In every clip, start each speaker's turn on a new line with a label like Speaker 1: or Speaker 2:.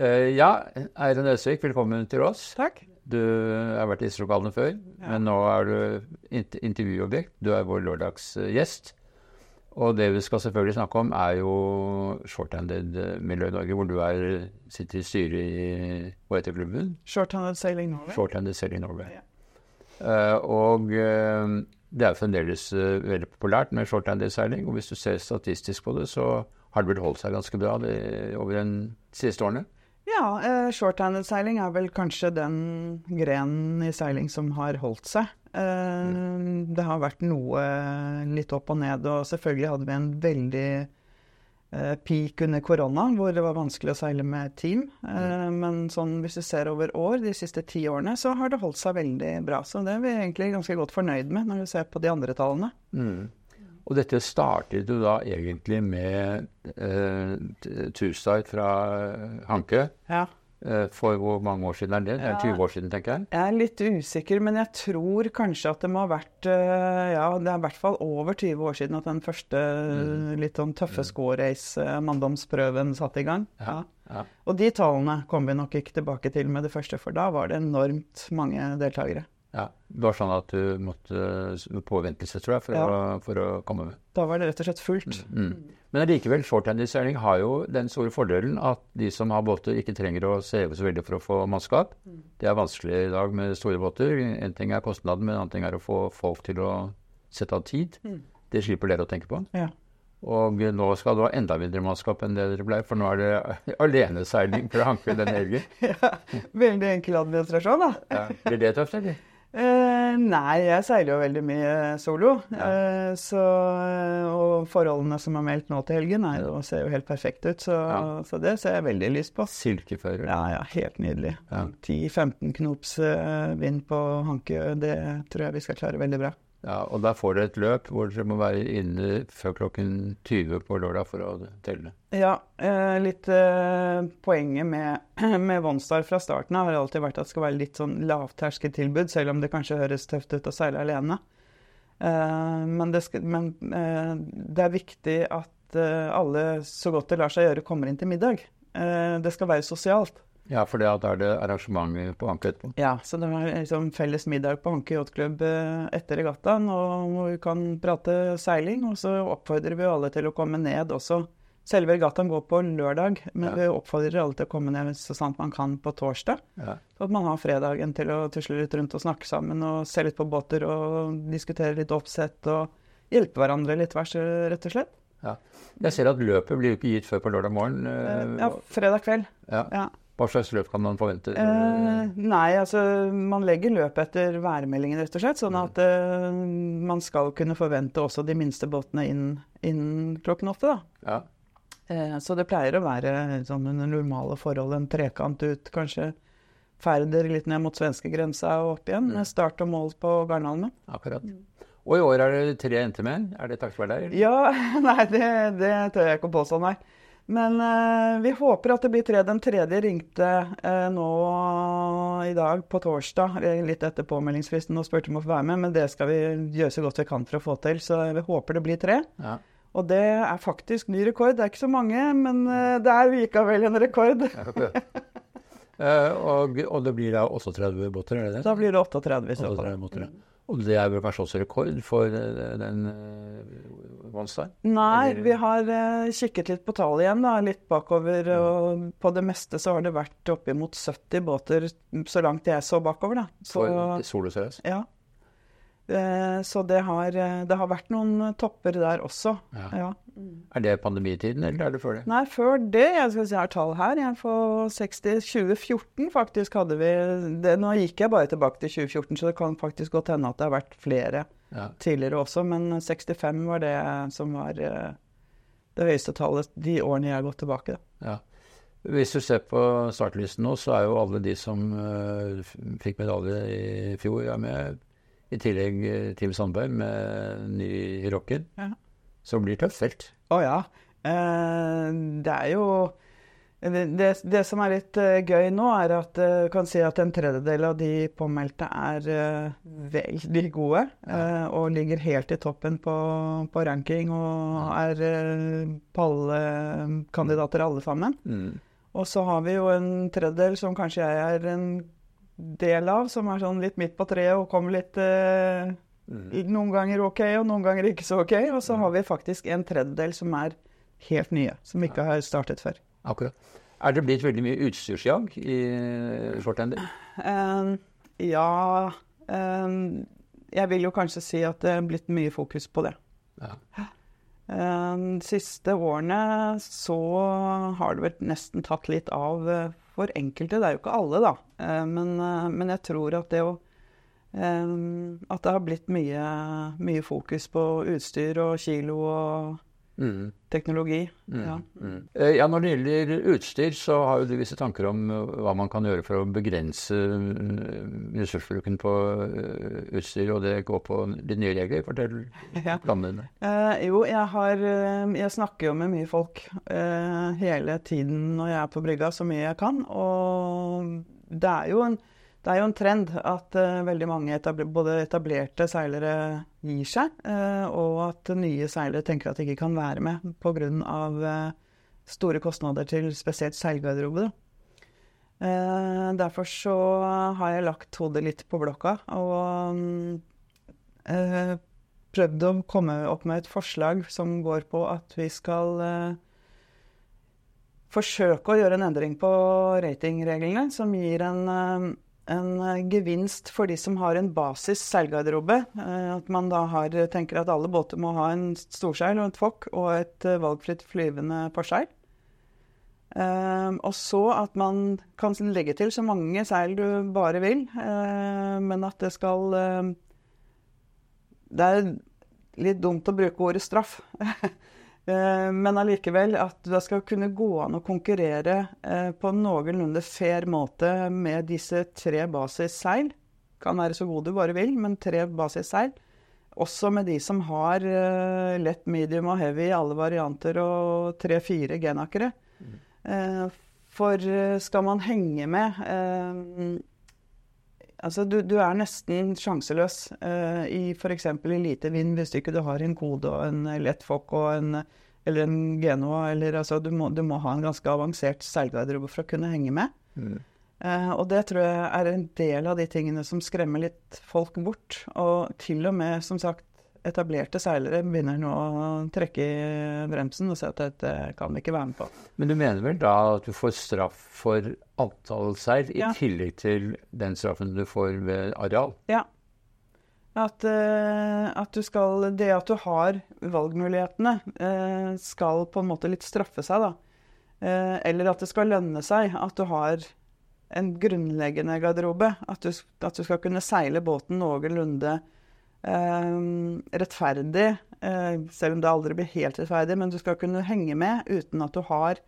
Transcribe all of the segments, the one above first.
Speaker 1: Eh, ja, Eirin Øsvik, velkommen til oss.
Speaker 2: Takk.
Speaker 1: Du har vært i disse før, før, men nå er du int intervjuobjekt. Du er vår lørdagsgjest. Og det vi skal selvfølgelig snakke om, er jo shorthanded-miljøet i Norge, hvor du er, sitter i styret i hva heter klubben?
Speaker 2: Shorthanded Sailing Norway.
Speaker 1: Shorthanded Sailing Norway.
Speaker 2: Ja.
Speaker 1: Uh, og uh, det er fremdeles uh, veldig populært med shorthanded seiling. Og hvis du ser statistisk på det, så har det vel holdt seg ganske bra det, over de siste årene.
Speaker 2: Ja, eh, shorthanded seiling er vel kanskje den grenen i seiling som har holdt seg. Eh, Det har vært noe litt opp og ned, og selvfølgelig hadde vi en veldig eh, peak under korona, hvor det var vanskelig å seile med team. Eh, Men sånn, hvis du ser over år, de siste ti årene, så har det holdt seg veldig bra. Så det er vi egentlig ganske godt fornøyd med, når du ser på de andre tallene.
Speaker 1: Og dette startet jo da egentlig med eh, Tuesday fra Hanke.
Speaker 2: Ja.
Speaker 1: Eh, for hvor mange år siden er det?
Speaker 2: Ja.
Speaker 1: 20 år siden, tenker jeg.
Speaker 2: Jeg er litt usikker, men jeg tror kanskje at det må ha vært eh, Ja, det er i hvert fall over 20 år siden at den første mm. litt sånn tøffe score-race, eh, manndomsprøven, satte i gang. Ja.
Speaker 1: Ja.
Speaker 2: Og de tallene kom vi nok ikke tilbake til med det første, for da var det enormt mange deltakere.
Speaker 1: Ja, Det var sånn at du måtte påvente seg, tror jeg, for,
Speaker 2: Ja.
Speaker 1: å, for å komme med.
Speaker 2: Da var det rett og slett fullt.
Speaker 1: Mm. Men allikevel, shorthanded-seiling har jo den store fordelen at de som har båter, ikke trenger å seve så veldig for å få mannskap. Det er vanskelig i dag med store båter. En ting er kostnaden, men en annen ting er å få folk til å sette av tid. Det slipper dere å tenke på.
Speaker 2: Ja.
Speaker 1: Og nå skal du ha enda mindre mannskap enn det dere ble, for nå er det aleneseiling fra Hanke denne helgen.
Speaker 2: ja. Veldig enkel administrasjon, da.
Speaker 1: Ja. Blir det tøft, eller?
Speaker 2: Eh, nei, jeg seiler jo veldig mye solo. Eh, så, og forholdene som er meldt nå til helgen, er jo, ser jo helt perfekte ut. Så,
Speaker 1: Ja.
Speaker 2: så det ser jeg veldig lyst på.
Speaker 1: Silkefører.
Speaker 2: Ja, ja, helt nydelig.
Speaker 1: Ja.
Speaker 2: 10-15 knops eh, vind på Hankø, det tror jeg vi skal klare veldig bra.
Speaker 1: Ja, og der får dere et løp hvor dere må være inne før klokken 20 på lørdag for å telle.
Speaker 2: Ja, eh, litt eh, poenget med, med Vonstar fra starten har alltid vært at det skal være litt sånn lavterskeltilbud, selv om det kanskje høres tøft ut å seile alene. Eh, men det, skal, men eh, det er viktig at eh, alle, så godt det lar seg gjøre, kommer inn til middag. Eh, det skal være sosialt.
Speaker 1: Ja, for da er det arrangement på Hanke etterpå.
Speaker 2: Ja, så det var liksom felles middag på Hanke yachtklubb eh, etter regattaen, og vi kan prate seiling. Og så oppfordrer vi alle til å komme ned også. Selve regattaen går på lørdag, men
Speaker 1: Ja.
Speaker 2: vi oppfordrer alle til å komme ned så sant man kan på torsdag.
Speaker 1: Ja.
Speaker 2: Så at man har fredagen til å tusle litt rundt og snakke sammen og se litt på båter og diskutere litt oppsett og hjelpe hverandre litt, vers- rett og slett.
Speaker 1: Ja. Jeg ser at løpet blir ikke gitt før på lørdag morgen.
Speaker 2: Eh,
Speaker 1: Eh,
Speaker 2: Ja, fredag kveld.
Speaker 1: ja. Hva slags løp kan man forvente?
Speaker 2: Eh, nei, altså man legger løp etter værmeldingen, rett og slett. Sånn at eh, man skal kunne forvente også de minste båtene innen, inn klokken åtte, da.
Speaker 1: Ja.
Speaker 2: Eh, så det pleier å være sånn under normale forhold en trekant ut, kanskje ferder litt ned mot svenskegrensa og opp igjen. Med start og mål på Garnhalmen.
Speaker 1: Akkurat. Og i år er det tre NT-menn. Er det takket være deg?
Speaker 2: Ja, nei, det, det tør jeg ikke å påstå, nei. Men eh, vi håper at det blir tre. Den tredje ringte eh, nå i dag på torsdag, eh, litt etter påmeldingsfristen, og spurte om å få være med. Men det skal vi gjøre så godt vi kan for å få til, så vi håper det blir tre.
Speaker 1: Ja.
Speaker 2: Og det er faktisk ny rekord. Det er ikke så mange, men eh, det er likevel en rekord.
Speaker 1: Eh, og, og det blir da 38 båter, er det det?
Speaker 2: Da blir det 38 i så
Speaker 1: 38
Speaker 2: fall.
Speaker 1: Og det er vel kanskje også rekord for eh, den uh,
Speaker 2: Nei, vi har eh, kikket litt på tallet igjen, da, litt bakover. Og på det meste så har det vært oppimot 70 båter, så langt jeg så bakover, da. Så,
Speaker 1: For soloseriøs?
Speaker 2: ja. Eh, så det har, eh, det har vært noen topper der også.
Speaker 1: Ja.
Speaker 2: Ja.
Speaker 1: Er det pandemitiden, eller er det før det?
Speaker 2: Nei, før det Jeg skal si jeg har tall her. Jeg får 60 2014 faktisk hadde vi det, Nå gikk jeg bare tilbake til 2014, så det kan faktisk godt hende at det har vært flere
Speaker 1: Ja.
Speaker 2: tidligere også. Men 65 var det som var eh, det høyeste tallet de årene jeg har gått tilbake.
Speaker 1: Ja. Hvis du ser på startlisten nå, så er jo alle de som uh, fikk medalje i fjor, er med. I tillegg eh, Team Sandberg med ny rocker.
Speaker 2: Ja.
Speaker 1: Så det blir tøft felt.
Speaker 2: Å ja. Eh, det er jo det, det, som er litt uh, gøy nå, er at jeg kan si at en tredjedel av de påmeldte er uh, veldig gode. eh, og ligger helt i toppen på, på ranking og er uh, pallekandidater alle sammen.
Speaker 1: Mm.
Speaker 2: Og så har vi jo en tredjedel som kanskje jeg er en del av, som er sånn litt midt på treet og kommer litt mm. Noen ganger ok, og noen ganger ikke så ok. Og så har vi faktisk en tredjedel som er helt nye, som ikke har startet før.
Speaker 1: Akkurat. Er det blitt veldig mye utstyrsjag i shorthander?
Speaker 2: Eh, ja eh, Jeg vil jo kanskje si at det er blitt mye fokus på det.
Speaker 1: Ja.
Speaker 2: Eh, De siste årene så har det vel nesten tatt litt av eh, for enkelte. Det er jo ikke alle, da. Eh, Men, eh, men jeg tror at det å At det har blitt mye, mye fokus på utstyr og kilo og
Speaker 1: Mm.
Speaker 2: teknologi.
Speaker 1: Mm.
Speaker 2: Ja.
Speaker 1: Mm. Eh, Ja, Når det gjelder utstyr, så har jo du visse tanker om eh, hva man kan gjøre for å begrense eh, ressursbruken på utstyr, og det går på de nye regler. Fortell
Speaker 2: Ja.
Speaker 1: planene dine.
Speaker 2: Eh, jo, jeg har Jeg snakker jo med mye folk eh, hele tiden når jeg er på brygga, så mye jeg kan. Og det er jo en, det er jo en trend at uh, veldig mange etabler, både etablerte seilere gir seg, uh, og at nye seilere tenker at de ikke kan være med pga. Uh, store kostnader til spesielt seilgarderobe. Eh, derfor så har jeg lagt hodet litt på blokka og um, eh, prøvd å komme opp med et forslag som går på at vi skal eh, forsøke å gjøre en endring på ratingreglene, som gir en, eh, en eh, gevinst for de som har en basis seilgarderobe. Eh, at man da har, tenker at alle båter må ha en storseil og et fokk og et eh, valgfritt flyvende forseil. Og så at man kan legge til så mange seil du bare vil, men at det skal Det er litt dumt å bruke ordet straff. Eh, men allikevel at det skal kunne gå an å konkurrere eh, på en noenlunde fair måte med disse tre basisseil. Kan være så god du bare vil, men tre basisseil. Også med de som har eh, lett, medium og heavy i alle varianter og tre-fire genakere. Eh, for skal man henge med Altså, du, du er nesten sjanseløs uh, i f.eks. i lite vind hvis du ikke du har en kode og en lett fokk og en eller en Genoa. Eller, altså, du, må, du må ha en ganske avansert seilgarderobe for å kunne henge med. Eh, og det tror jeg er en del av de tingene som skremmer litt folk bort. Og til og med, som sagt, etablerte seilere begynner nå å trekke i bremsen og si at dette kan vi ikke være med på.
Speaker 1: Men du mener vel da at du får straff for antall seil, i tillegg til den straffen du får ved areal?
Speaker 2: Ja. At, eh, at du skal Det at du har valgmulighetene, eh, skal på en måte litt straffe seg, da. Eh, eller at det skal lønne seg at du har en grunnleggende garderobe. At du, at du skal kunne seile båten noenlunde eh, rettferdig, eh, selv om det aldri blir helt rettferdig, men du skal kunne henge med uten at du har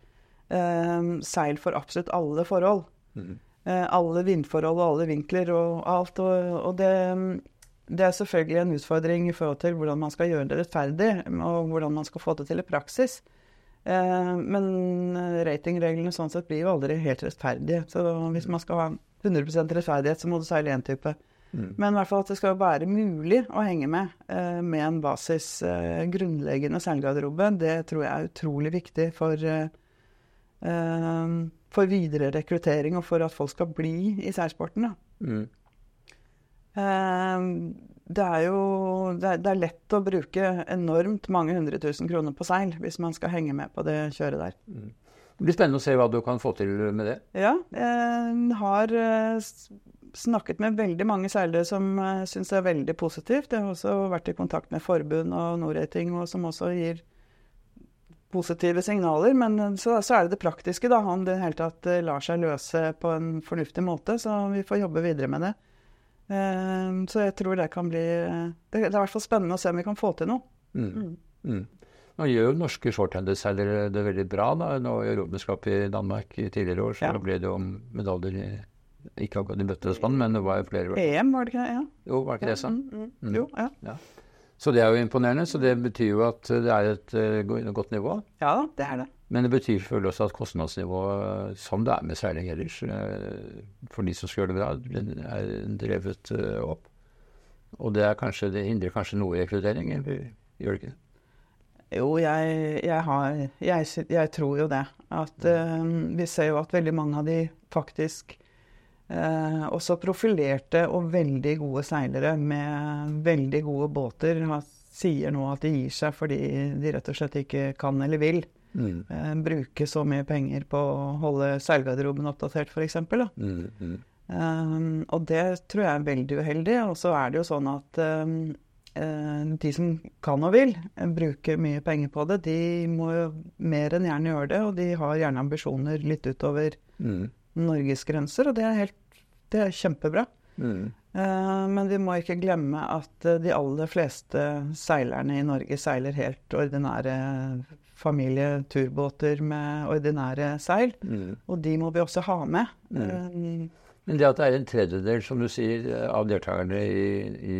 Speaker 2: eh, seil for absolutt alle forhold. Eh, alle vindforhold og alle vinkler og alt. Og, og det, det er selvfølgelig en utfordring i forhold til hvordan man skal gjøre det rettferdig, og hvordan man skal få det til i praksis. Eh, men ratingreglene sånn sett blir jo aldri helt rettferdige. Så hvis man skal ha 100% rettferdighet, så må du seile én type. Men i hvert fall at det skal være mulig å henge med eh, med en basis eh, grunnleggende seilgarderobe, det tror jeg er utrolig viktig for, eh, eh, for videre rekruttering og for at folk skal bli i seilsporten.
Speaker 1: Mm.
Speaker 2: Eh, Det er jo det er, det er lett å bruke enormt mange hundre tusen kroner på seil hvis man skal henge med på det kjøret der.
Speaker 1: Det blir spennende å se hva du kan få til med det.
Speaker 2: Ja, jeg har eh, s- snakket med veldig mange seilere som uh, syns det er veldig positivt. Jeg har også vært i kontakt med forbund og Norrating, og som også gir positive signaler. Men eh, så, så er det det praktiske, da, om det hele tatt eh, lar seg løse på en fornuftig måte. Så vi får jobbe videre med det. Uh, så jeg tror det kan bli eh, Det, det er i hvert fall spennende å se om vi kan få til noe.
Speaker 1: Mm. Mm. Nå gjør jo norske shorthanderseilere det veldig bra. da. Nå I Europamesterskapet i Danmark i tidligere år så
Speaker 2: Ja.
Speaker 1: ble det jo medaljer i ikke akkurat i bøttespann, men det var jo flere.
Speaker 2: EM, var det ikke det? Ja.
Speaker 1: Jo, var det ikke det sånn?
Speaker 2: Mm, mm. Jo, ja.
Speaker 1: Så det er jo imponerende. Så det betyr jo at det er et uh, godt nivå.
Speaker 2: ja da, det er det.
Speaker 1: Men det betyr selvfølgelig også at kostnadsnivået, som det er med seiling ellers, eh, for de som skal gjøre det bra, er drevet eh, opp. Og det, er kanskje, det hindrer kanskje noe i rekruttering, gjør det ikke?
Speaker 2: Jo, jeg, jeg har jeg, jeg tror jo det. At uh, Vi ser jo at veldig mange av de faktisk eh, også profilerte og veldig gode seilere med veldig gode båter har, sier nå at de gir seg fordi de rett og slett ikke kan eller vil
Speaker 1: Mm.
Speaker 2: eh, bruke så mye penger på å holde seilgarderoben oppdatert, f.eks.
Speaker 1: Mm. Mm.
Speaker 2: Eh, og det tror jeg er veldig uheldig. Og så er det jo sånn at um, eh, de som kan og vil eh, bruke mye penger på det, de må jo mer enn gjerne gjøre det. Og de har gjerne ambisjoner litt utover
Speaker 1: Mm.
Speaker 2: Norges grenser, og det er, helt, det er kjempebra.
Speaker 1: Mm.
Speaker 2: Eh, men vi må ikke glemme at eh, de aller fleste seilerne i Norge seiler helt ordinære familieturbåter med ordinære seil.
Speaker 1: Mm.
Speaker 2: Og de må vi også ha med.
Speaker 1: Mm.
Speaker 2: Eh,
Speaker 1: Men det at det er en tredjedel, som du sier, av deltakerne i, i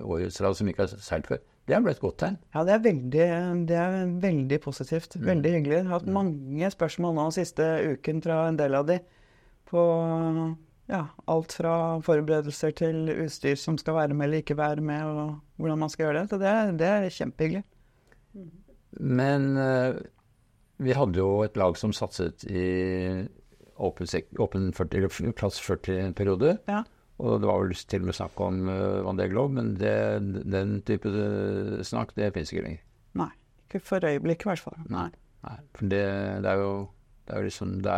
Speaker 1: årets rad som ikke har seilt før, det er vel et godt tegn?
Speaker 2: Ja, det er veldig, det er veldig positivt.
Speaker 1: Mm.
Speaker 2: Veldig hyggelig. Jeg har hatt mange spørsmål nå siste uken fra en del av de på ja, alt fra forberedelser til utstyr som skal være med eller ikke være med, og hvordan man skal gjøre det. Så det, det er kjempehyggelig.
Speaker 1: Men uh, vi hadde jo et lag som satset i åpen, 40, eller plass 40-periode.
Speaker 2: Ja.
Speaker 1: Og det var vel til og med snakk om uh, Van de men det, den type eh, snakk, det fins ikke lenger.
Speaker 2: Nei. Ikke for øyeblikket, i hvert fall.
Speaker 1: Nei. Nei. For det, det er jo det er jo liksom Det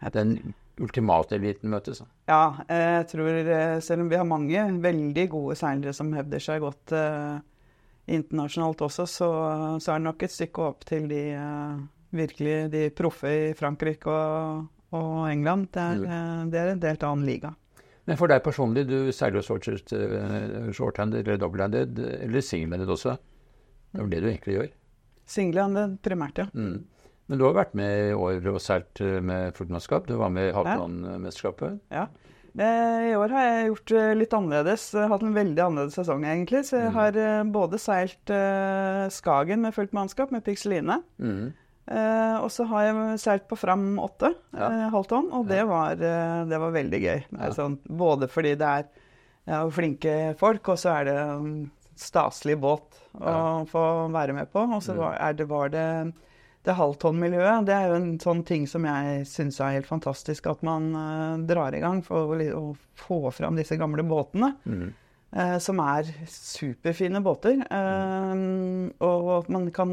Speaker 1: er den ultimate eliten møtes.
Speaker 2: Ja, jeg tror eh, selv om vi har mange veldig gode seilere som hevder seg godt eh, internasjonalt også, så, så er det nok et stykke opp til de eh, virkelig de proffe i Frankrike og, og England. Det er, eh, det er en helt annen liga.
Speaker 1: Men for deg personlig, du seiler jo short- eh, shorthanded eller dobbelthanded, eller singlehanded også. Det er jo det du egentlig gjør.
Speaker 2: Singlehanded primært, ja.
Speaker 1: Mm. Men du har vært med i år og seilt eh, med fullmannskap. Du var med i Halvdan-mesterskapet.
Speaker 2: ja. Eh, I år har jeg gjort eh, litt annerledes. Har Hatt en veldig annerledes sesong, egentlig. Så jeg har eh, både seilt Skagen med fullt mannskap, med Pixeline.
Speaker 1: Mm.
Speaker 2: Og så har jeg seilt på Fram 8,
Speaker 1: Ja.
Speaker 2: halvt tonn, og det var, det var veldig gøy.
Speaker 1: Ja.
Speaker 2: sånn, både fordi det er ja, flinke folk, og så er det en staselig båt å få være med på. Og så
Speaker 1: Mm.
Speaker 2: var, det, var det det halvtonnmiljøet. Det er jo en sånn ting som jeg syns er helt fantastisk at man uh, drar i gang for å, å få fram disse gamle båtene.
Speaker 1: Mm.
Speaker 2: Uh, som er superfine båter. Eh, og at man kan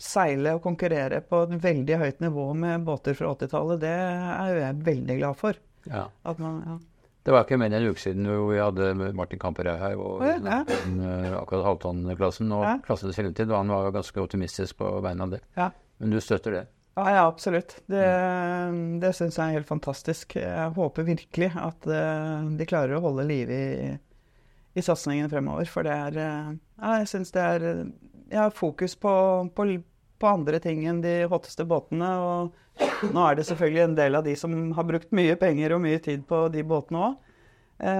Speaker 2: seile og konkurrere på et veldig høyt nivå med båter fra 80-tallet, det er jo jeg veldig glad for.
Speaker 1: Ja.
Speaker 2: Man, ja.
Speaker 1: Det var ikke mer enn en uke siden vi hadde Martin Kamperøy her og
Speaker 2: ja,
Speaker 1: eh, akkurat halvtonnklassen og
Speaker 2: Ja.
Speaker 1: klassens fremtid, og han var ganske optimistisk på vegne av det.
Speaker 2: Ja.
Speaker 1: Men du støtter det?
Speaker 2: Ja, ja, absolutt. Det, det syns jeg er helt fantastisk. Jeg håper virkelig at eh, de klarer å holde liv i, i satsingen fremover. For det er eh, Ja, jeg syns det er eh, Jeg har fokus på, på, på andre ting enn de hotteste båtene. Og nå er det selvfølgelig en del av de som har brukt mye penger og mye tid på de båtene òg.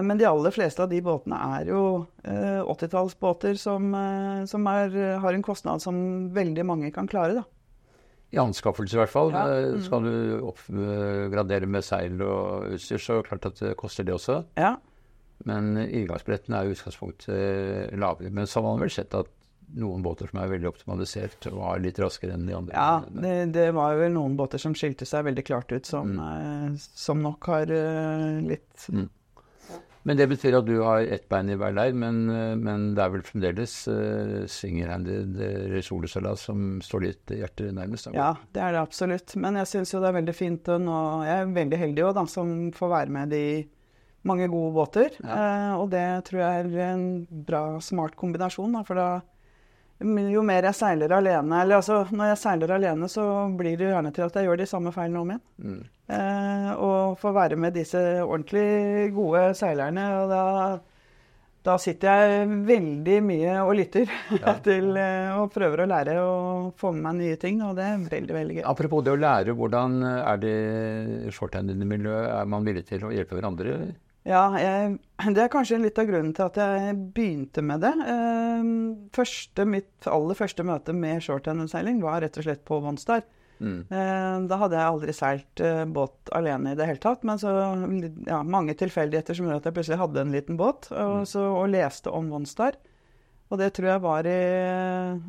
Speaker 2: Men de aller fleste av de båtene er jo eh, 80-tallsbåter som, eh, som er, har en kostnad som veldig mange kan klare. da.
Speaker 1: I anskaffelse i hvert fall.
Speaker 2: Ja.
Speaker 1: Mm. Skal du oppgradere med seil og utstyr, så klart at det koster det også.
Speaker 2: Ja,
Speaker 1: Men inngangsbilletten er i utgangspunktet eh, lavere. Men så har man vel sett at noen båter som er veldig optimalisert er litt raskere enn de andre.
Speaker 2: Ja, det, det var vel noen båter som skilte seg veldig klart ut, som, mm. som nok har eh, litt
Speaker 1: Mm. Men det betyr at du har ett bein i hver leir, men, eh, men det er vel fremdeles uh, single-handed uh, som står ditt hjerte nærmest? da?
Speaker 2: Ja, det er det absolutt. Men jeg syns jo det er veldig fint og nå Jeg er veldig heldig også, da, som får være med i mange gode båter. Eh, og det tror jeg er en bra, smart kombinasjon. Da, for da jo mer jeg seiler alene Eller altså, når jeg seiler alene, så blir det gjerne til at jeg gjør de samme feilene om igjen.
Speaker 1: Mm.
Speaker 2: Eh, og få være med disse ordentlig gode seilerne. Og da, da sitter jeg veldig mye og lytter til eh, og prøver å lære og få med meg nye ting. Og det er veldig, veldig gøy.
Speaker 1: Apropos det å lære, hvordan er det shorthanded-miljøet? Er man villig til å hjelpe hverandre?
Speaker 2: Ja, jeg, det er kanskje litt av grunnen til at jeg begynte med det. Eh, første, mitt aller første møte med shorthanded-seiling var rett og slett på Monstar.
Speaker 1: Mm.
Speaker 2: Eh, da hadde jeg aldri seilt eh, båt alene i det hele tatt. Men så ja, mange tilfeldigheter som gjorde at jeg plutselig hadde en liten båt, og, så, og leste om Monstar. Og det tror jeg var i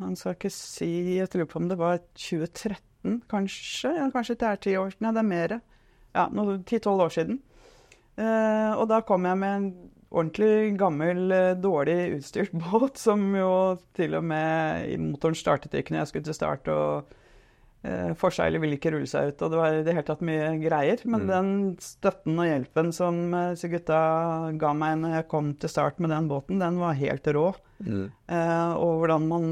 Speaker 2: Han skal ikke si Jeg tror på om det var 2013, kanskje? Ja, kanskje det er ti år Nei, det er mer. Ja, ti-tolv år siden. Eh, og da kom jeg med en ordentlig gammel, eh, dårlig utstyrt båt, som jo til og med motoren startet ikke når jeg skulle til start. og eh, Forseglet ville ikke rulle seg ut, og det var i det hele tatt mye greier. Men mm. den støtten og hjelpen som eh, disse gutta ga meg når jeg kom til start med den båten, den var helt rå. Mm. Eh, og hvordan man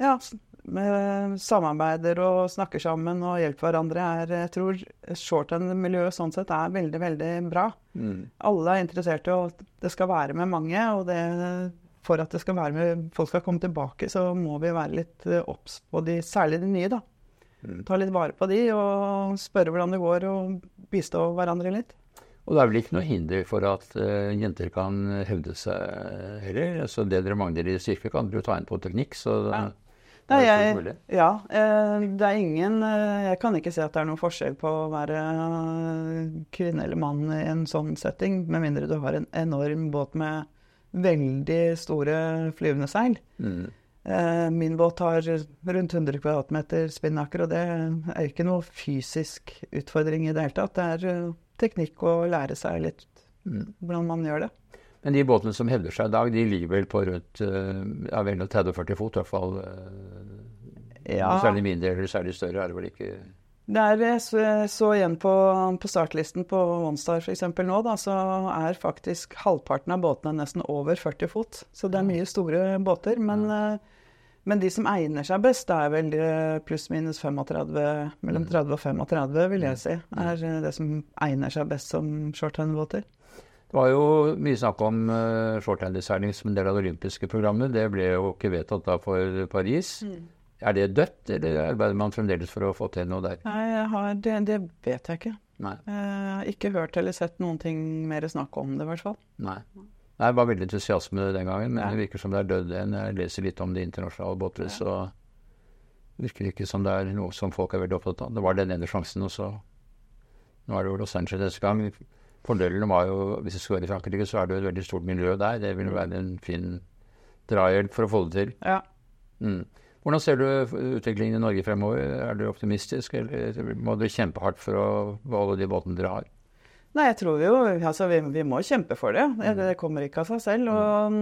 Speaker 2: ja, samarbeider og snakker sammen og hjelper hverandre, er Jeg tror shorthand-miljøet sånn sett er veldig, veldig bra. Mm. Alle er interessert i at det skal være med mange, og det, for at det skal være med, folk skal komme tilbake, så må vi være litt eh, obs på de, særlig de nye. da. Mm. Ta litt vare på de og spørre hvordan det går, og bistå hverandre litt.
Speaker 1: Og det er vel ikke noe hinder for at uh, jenter kan hevde seg heller. Altså det dere mangler i styrke, kan dere jo ta inn på teknikk. så... Ja.
Speaker 2: Nei, jeg, ja, eh, det er ingen eh, Jeg kan ikke se at det er noen forskjell på å være kvinne eller mann i en sånn setting, med mindre du har en enorm båt med veldig store flyvende seil. Mm. Eh, min båt har rundt 100 kvadratmeter spinnaker, og det er ikke noe fysisk utfordring i det hele tatt. Det er teknikk å lære seg litt mm. hvordan man gjør det.
Speaker 1: Men de båtene som hevder seg i dag, de ligger vel på rundt eh, ja, vel 30-40 fot, i hvert fall. Eh, ja. Særlig mindre eller særlig større er det vel ikke
Speaker 2: det er, jeg så, så igjen på, på, startlisten på OneStar f.eks. nå, da, så er faktisk halvparten av båtene nesten over 40 fot. Så det er mye store båter. Men, ja. Eh, men de som egner seg best, det er vel pluss-minus 35, mellom 30 mm. og 35, vil jeg si. Mm. Er det som egner seg best som shorthand-båter.
Speaker 1: Det var jo mye snakk om uh, shorthandyseiling som en del av det olympiske programmet. Det ble jo ikke vedtatt da for Paris. Mm. Er det dødt, eller arbeider man fremdeles for å få til noe der?
Speaker 2: Nei, har, det, det, vet jeg ikke. Nei. Jeg har ikke hørt eller sett noen ting mer snakk om det, i hvert fall.
Speaker 1: Nei. Nei, Det var veldig entusiasme den gangen, men Nei. det virker som det er dødd igjen. Jeg leser litt om det internasjonale ja. så det virker ikke som det er noe som folk er veldig opptatt av. Det var den ene sjansen, og så Nå er det jo Los Angeles gang. Fordelen var jo, hvis jeg skal være i Frankrike, så er det jo et veldig stort miljø der. Det vil være en fin drahjelp for å få det til.
Speaker 2: Ja.
Speaker 1: Mm. Hvordan ser du utviklingen i Norge fremover? Er du optimistisk, eller må du kjempe hardt for å beholde de båtene dere har?
Speaker 2: Nei, jeg tror jo Altså, vi, vi må kjempe for det. det. Det kommer ikke av seg selv. Og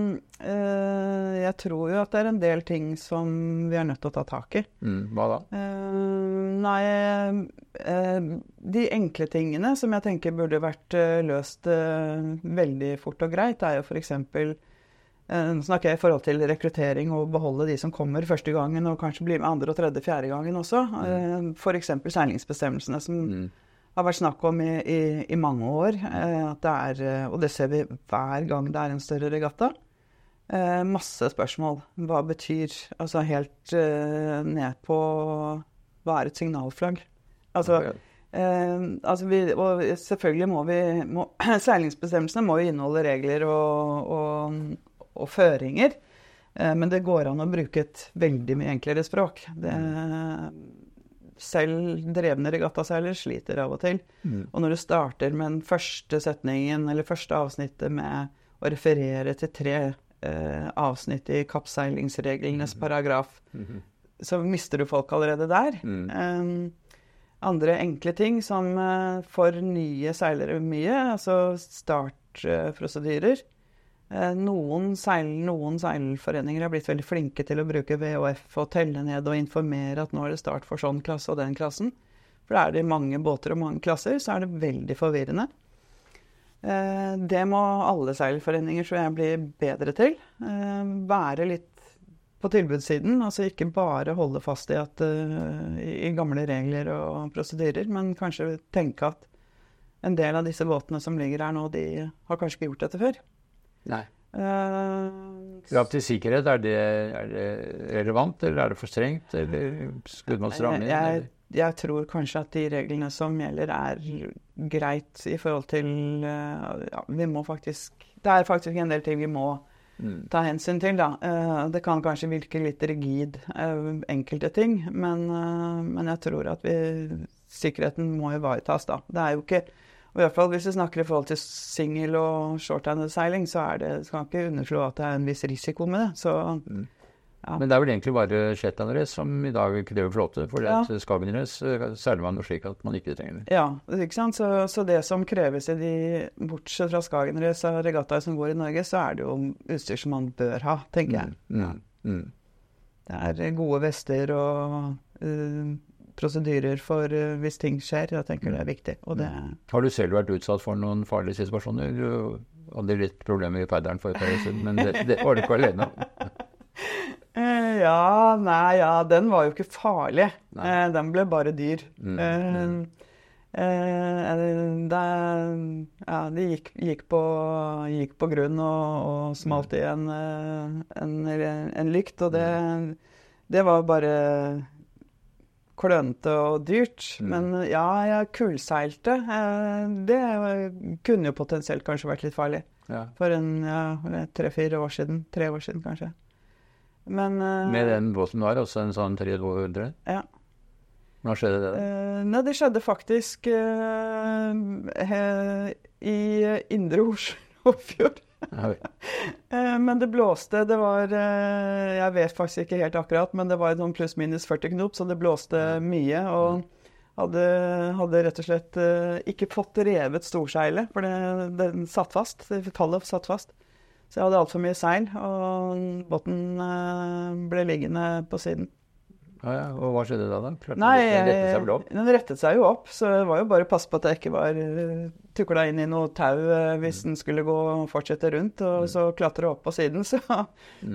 Speaker 2: øh, jeg tror jo at det er en del ting som vi er nødt til å ta tak i.
Speaker 1: Mm, hva da?
Speaker 2: Uh, nei uh, De enkle tingene som jeg tenker burde vært uh, løst veldig fort og greit, er jo f.eks. Nå snakker jeg i forhold til rekruttering og beholde de som kommer første gangen, og kanskje bli med andre og tredje, fjerde gangen også. Mm. F.eks. seilingsbestemmelsene som mm har vært snakk om i, i, i mange år. Eh, at det er, eh, og det ser vi hver gang det er en større regatta. Eh, masse spørsmål. Hva betyr Altså helt ned på Hva er et signalflagg? Altså, eh, altså vi, Og selvfølgelig må vi må, Seilingsbestemmelsene må jo inneholde regler og, og, og føringer. Men det går an å bruke et veldig mye enklere språk. Det selv drevne regattaseiler sliter av og til. Mm. Og når du starter med den første setningen eller første avsnittet med å referere til tre eh, avsnitt i kappseilingsreglenes mm. paragraf, mm. så mister du folk allerede der. Um, andre enkle ting som uh, for nye seilere mye, altså startprosedyrer. Eh, noen, seil, noen, seilforeninger har blitt veldig flinke til å bruke VHF og telle ned og informere at nå er det start for sånn klasse og den klassen. For er det mange båter og mange klasser, så er det veldig forvirrende. Eh, det må alle seilforeninger tror jeg bli bedre til. Eh, være litt på tilbudssiden. Altså ikke bare holde fast i, at, i gamle regler og prosedyrer, men kanskje tenke at en del av disse båtene som ligger her nå, de har kanskje ikke gjort dette før.
Speaker 1: Nei. Uh, Krav til sikkerhet, er det, er det, relevant, eller er det for strengt? Eller skulle man stramme inn?
Speaker 2: Jeg, jeg, tror kanskje at de reglene som gjelder, er greit i forhold til uh, ja, Vi må faktisk Det er faktisk en del ting vi må mm. ta hensyn til, da. Uh, det kan kanskje virke litt rigid, enkelte ting, men, men jeg tror at vi Sikkerheten må ivaretas, da. Det er jo ikke Og i hvert fall Hvis vi snakker i forhold til singel- og shorthanded-seiling, så er det, skal man ikke underslå at det er en viss risiko med det. Så
Speaker 1: Mm.
Speaker 2: Ja.
Speaker 1: Men det er vel egentlig bare shetlandrace som i dag krever flåte. For
Speaker 2: Ja.
Speaker 1: at skagenrace seiler man jo slik at man ikke trenger det.
Speaker 2: ja, ikke sant? Så, så det som kreves i de, bortsett fra Skagenrace og regattaer som går i Norge, så er det jo utstyr som man bør ha, tenker jeg.
Speaker 1: Mm. Mm.
Speaker 2: Det er gode vester og eh, prosedyrer for eh, hvis ting skjer. Jeg tenker det er viktig. Og det
Speaker 1: Har du selv vært utsatt for noen farlige situasjoner? Du hadde litt problemer i peideren for et par år siden, men det, det var du ikke alene om.
Speaker 2: Eh, Ja, nei, ja, den var jo ikke farlig. Eh, den ble bare dyr.
Speaker 1: Mm,
Speaker 2: Eh, eh, det, ja, de gikk, gikk, på, gikk på grunn og, og smalt i en, eh, en, en lykt, og det, det var bare klønete og dyrt.
Speaker 1: Mm.
Speaker 2: Men ja, jeg kullseilte. Eh, det kunne jo potensielt kanskje vært litt farlig.
Speaker 1: Ja.
Speaker 2: For en ja, tre-fire år siden. Tre år siden, kanskje. Men eh,
Speaker 1: Med den båten du har, også en sånn 300?
Speaker 2: Ja.
Speaker 1: Hvordan skjedde det?
Speaker 2: Eh, nei, det skjedde faktisk uh, he, i Indre Oslofjord. Men det blåste. Det var eh, Jeg vet faktisk ikke helt akkurat, men det var noen pluss-minus 40 knop, så det blåste mye. Og hadde, hadde rett og slett eh, ikke fått revet storseilet, for det, den satt fast. Tallet satt fast. Så jeg hadde altfor mye seil, og båten eh, ble liggende på siden.
Speaker 1: Ja, ja. Og hva skjedde da? da? Klarte
Speaker 2: Nei,
Speaker 1: den rettet seg vel opp?
Speaker 2: den rettet seg jo opp, så det var jo bare å passe på at jeg ikke var uh, tukla inn i noe tau eh, hvis den skulle gå og fortsette rundt, og så klatre opp på siden. Så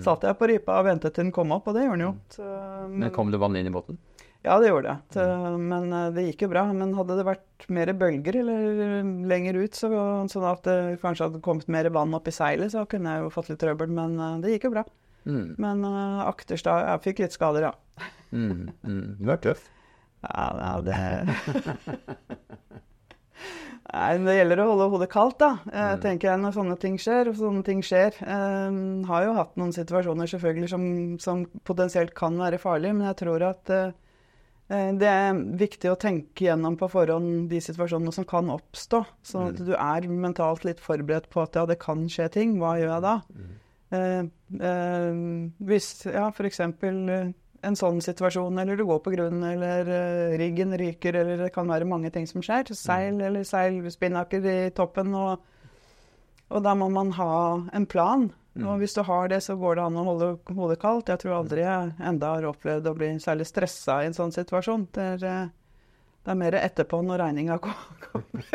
Speaker 2: satt jeg på ripa og ventet til den kom opp, og det gjorde den jo. Så,
Speaker 1: Men kom det vann inn i båten?
Speaker 2: ja, det gjorde det. Mm. men eh, det gikk jo bra. Men hadde det vært mer bølger eller lenger ut, så, sånn at det kanskje hadde kommet mer vann opp i seilet, så kunne jeg jo fått litt trøbbel. Men eh, det gikk jo bra.
Speaker 1: Mm.
Speaker 2: Men akterst akterstad Jeg fikk litt skader, ja.
Speaker 1: Mm. Mm. Du er tøff.
Speaker 2: Ja, ja det Nei, men Det gjelder å holde hodet kaldt, da. jeg tenker jeg Når sånne ting skjer. Og sånne ting skjer. Eh, har jo hatt noen situasjoner selvfølgelig som, som potensielt kan være farlige, men jeg tror at eh, eh, det er viktig å tenke gjennom på forhånd de situasjonene som kan oppstå. Sånn at du er mentalt litt forberedt på at ja, det kan skje ting. Hva gjør jeg da? Eh, eh, hvis ja, f.eks. En sånn situasjon, eller du går på grunn, eller uh, riggen ryker, eller det kan være mange ting som skjer. Seil eller seilspinnaker i toppen, og, og da må man ha en plan. Og hvis du har det, så går det an å holde hodet kaldt. Jeg tror aldri jeg enda har opplevd å bli særlig stressa i en sånn situasjon. Det er, eh, det er mer etterpå når regninga kommer.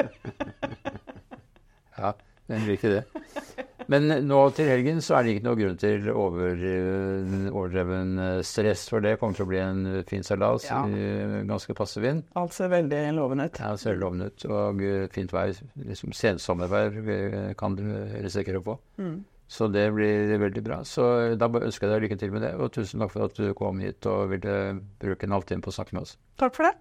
Speaker 1: Ja, det er riktig det. Men nå til helgen så er det ikke noe grunn til over, eh, overdreven eh, stress, for det kommer til å bli en fin seilas.
Speaker 2: Ja.
Speaker 1: eh, Ganske passe vind.
Speaker 2: Alt ser veldig lovende ut.
Speaker 1: Ja, ser lovende ut. Og eh, fint vær. Liksom sensommervær eh, kan du risikere å få. Så det blir veldig bra. Så da ønsker jeg deg lykke til med det. Og tusen takk for at du kom hit og ville bruke en halvtime på å snakke med oss.
Speaker 2: Takk for det.